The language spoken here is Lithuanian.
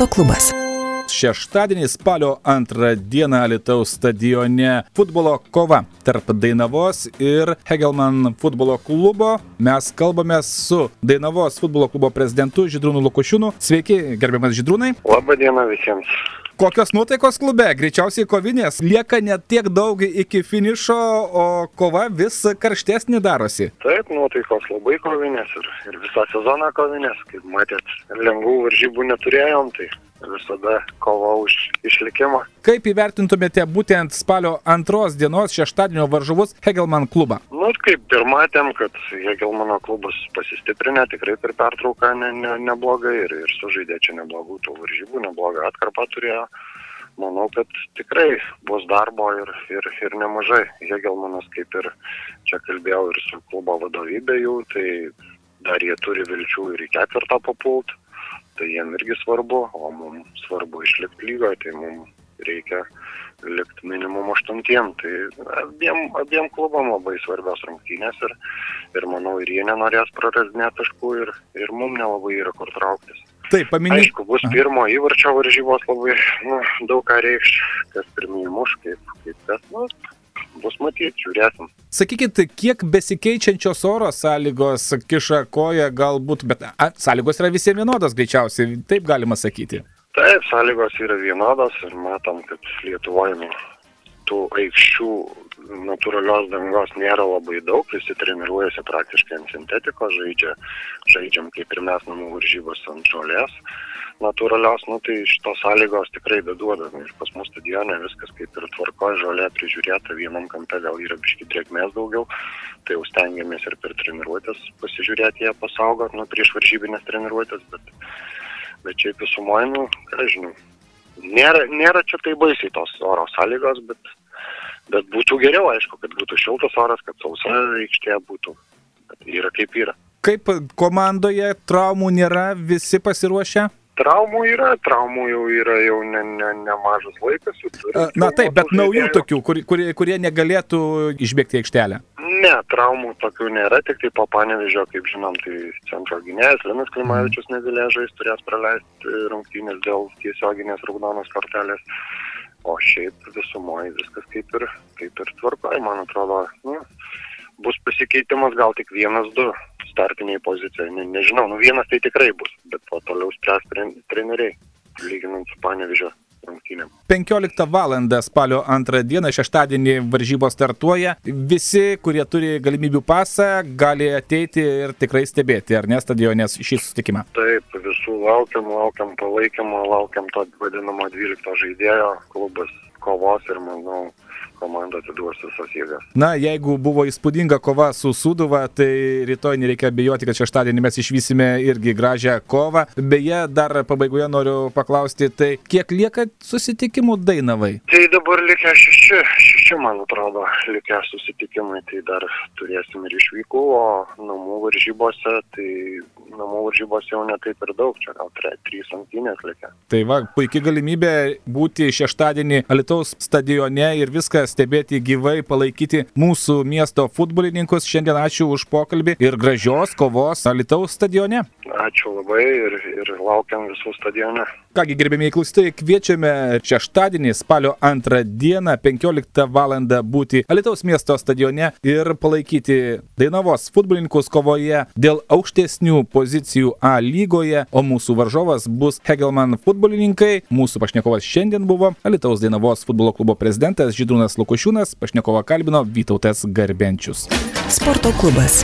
Sporto klubas šeštadienį spalio antrą dieną Alitaus stadione futbolo kova tarp Dainavos ir Hegelman futbolo klubo. Mes kalbame su Dainavos futbolo klubo prezidentu Židrūnu Lukušiūnu. Sveiki, gerbiamas Židrūnai. Labą dieną visiems. Kokios nuotaikos klube? Greičiausiai kovinės. Lieka net tiek daug iki finišo, o kova vis karštesnė darosi. Taip, nuotaikos labai kovinės ir, ir visą sezoną kovinės. Kaip matėt, lengvų varžybų neturėjom, tai visada kova už išlikimą. Kaip įvertintumėte būtent spalio antros dienos šeštadienio varžovus Hegelman klubą? Nu, kaip ir matėm, kad Hegelmano klubas pasistiprinę tikrai per pertrauką ne, ne, neblogai ir, ir sužaidė čia neblogų tų varžybų, neblogą atkarpą turėjo. Manau, kad tikrai bus darbo ir, ir, ir nemažai. Hegelmanas, kaip ir čia kalbėjau ir su klubo vadovybė jų, tai dar jie turi vilčių ir į ketvirtą papult tai jiem irgi svarbu, o mums svarbu išlikti lygoje, tai mums reikia likti minimum aštuntiem. Tai abiem, abiem klubam labai svarbios rungtynės ir, ir manau ir jie nenorės prarasdinėti taškų ir, ir mums nelabai yra kur trauktis. Taip, paminėjau. Aišku, bus pirmo įvarčio varžybos labai nu, daug ką reikš, kas pirmieji muš, kaip, kaip kas, nu, bus matyti, žiūrėsim. Sakykit, kiek besikeičiančios oro sąlygos kiša koja galbūt, bet a, sąlygos yra visiems vienodos greičiausiai, taip galima sakyti. Taip, sąlygos yra vienodos ir matom, kad Lietuvoje nu, tų aikščių natūralios dangos nėra labai daug, visi treniruojasi praktiškai ant sintetikos, žaidžia, žaidžiam kaip ir mes namų varžybos ant žolės natūralios, nu tai šitos sąlygos tikrai beduoda. Ir pas mus stadione viskas kaip ir tvarko, žolė prižiūrėta, vienam kampe gal yra biški drėgmės daugiau, tai jau stengiamės ir per treniruotės pasižiūrėti ją pasaugot, nu prieš varžybinės treniruotės, bet, bet šiaip visumoje, nu, ką žinau, nėra, nėra čia tai baisiai tos oro sąlygos, bet, bet būtų geriau, aišku, kad būtų šiltas oras, kad sausa aikštė būtų, bet yra kaip yra. Kaip komandoje traumų nėra, visi pasiruošę? traumų yra, traumų jau yra jau ne, ne, nemažas laikas. Na taip, bet naujų tokių, kur, kurie, kurie negalėtų išbėgti aikštelę. Ne, traumų tokių nėra, tik tai po panevežio, kaip žinom, tai centro gynėjas Linas Klimavičius mm. negalėjo žaisti, turės praleisti rungtynės dėl tiesioginės raudonos kortelės. O šiaip visumoje viskas kaip ir, kaip ir tvarkoja, man atrodo, nu, bus pasikeitimas gal tik vienas, du startiniai pozicijai. Ne, nežinau, nu vienas tai tikrai bus, bet po toliau spręs treneriai, lyginant su Panevižio rungtynėm. 15 val. spalio 2 dieną šeštadienį varžybos startuoja. Visi, kurie turi galimybių pasą, gali ateiti ir tikrai stebėti, ar ne, stadione šį susitikimą. Taip, visų laukiam, laukiam palaikymo, laukiam to vadinamo 12 žaidėjo klubas kovos ir manau komanda atiduos visas jėgas. Na, jeigu buvo įspūdinga kova su Suduva, tai rytoj nereikia bijoti, kad šeštadienį mes išvysime irgi gražią kovą. Beje, dar pabaigoje noriu paklausti, tai kiek lieka susitikimų Dainavai? Tai dabar likę šeši, šeši man atrodo, likę susitikimai, tai dar turėsim ir išvykų, o namų varžybose, tai namų varžybos jau netaip ir daug, čia gal tre, trys rungtynės likę. Tai va, puikia galimybė būti šeštadienį Alitaus stadione ir viską stebėti gyvai, palaikyti mūsų miesto futbolininkus. Šiandien ačiū už pokalbį ir gražios kovos Alitaus stadione. Ačiū labai ir, ir laukiam visų stadione. Kągi gerbėmiai klausytojai, kviečiame šeštadienį spalio antrą dieną 15 val. būti Alitaus miesto stadione ir palaikyti Dainavos futbolininkus kovoje dėl aukštesnių pozicijų A lygoje, o mūsų varžovas bus Hegelman futbolininkai. Mūsų pašnekovas šiandien buvo Alitaus Dainavos futbolo klubo prezidentas Žydrūnas Lukušiūnas, pašnekovą kalbino Vytautas Garbenčius. Sporto klubas.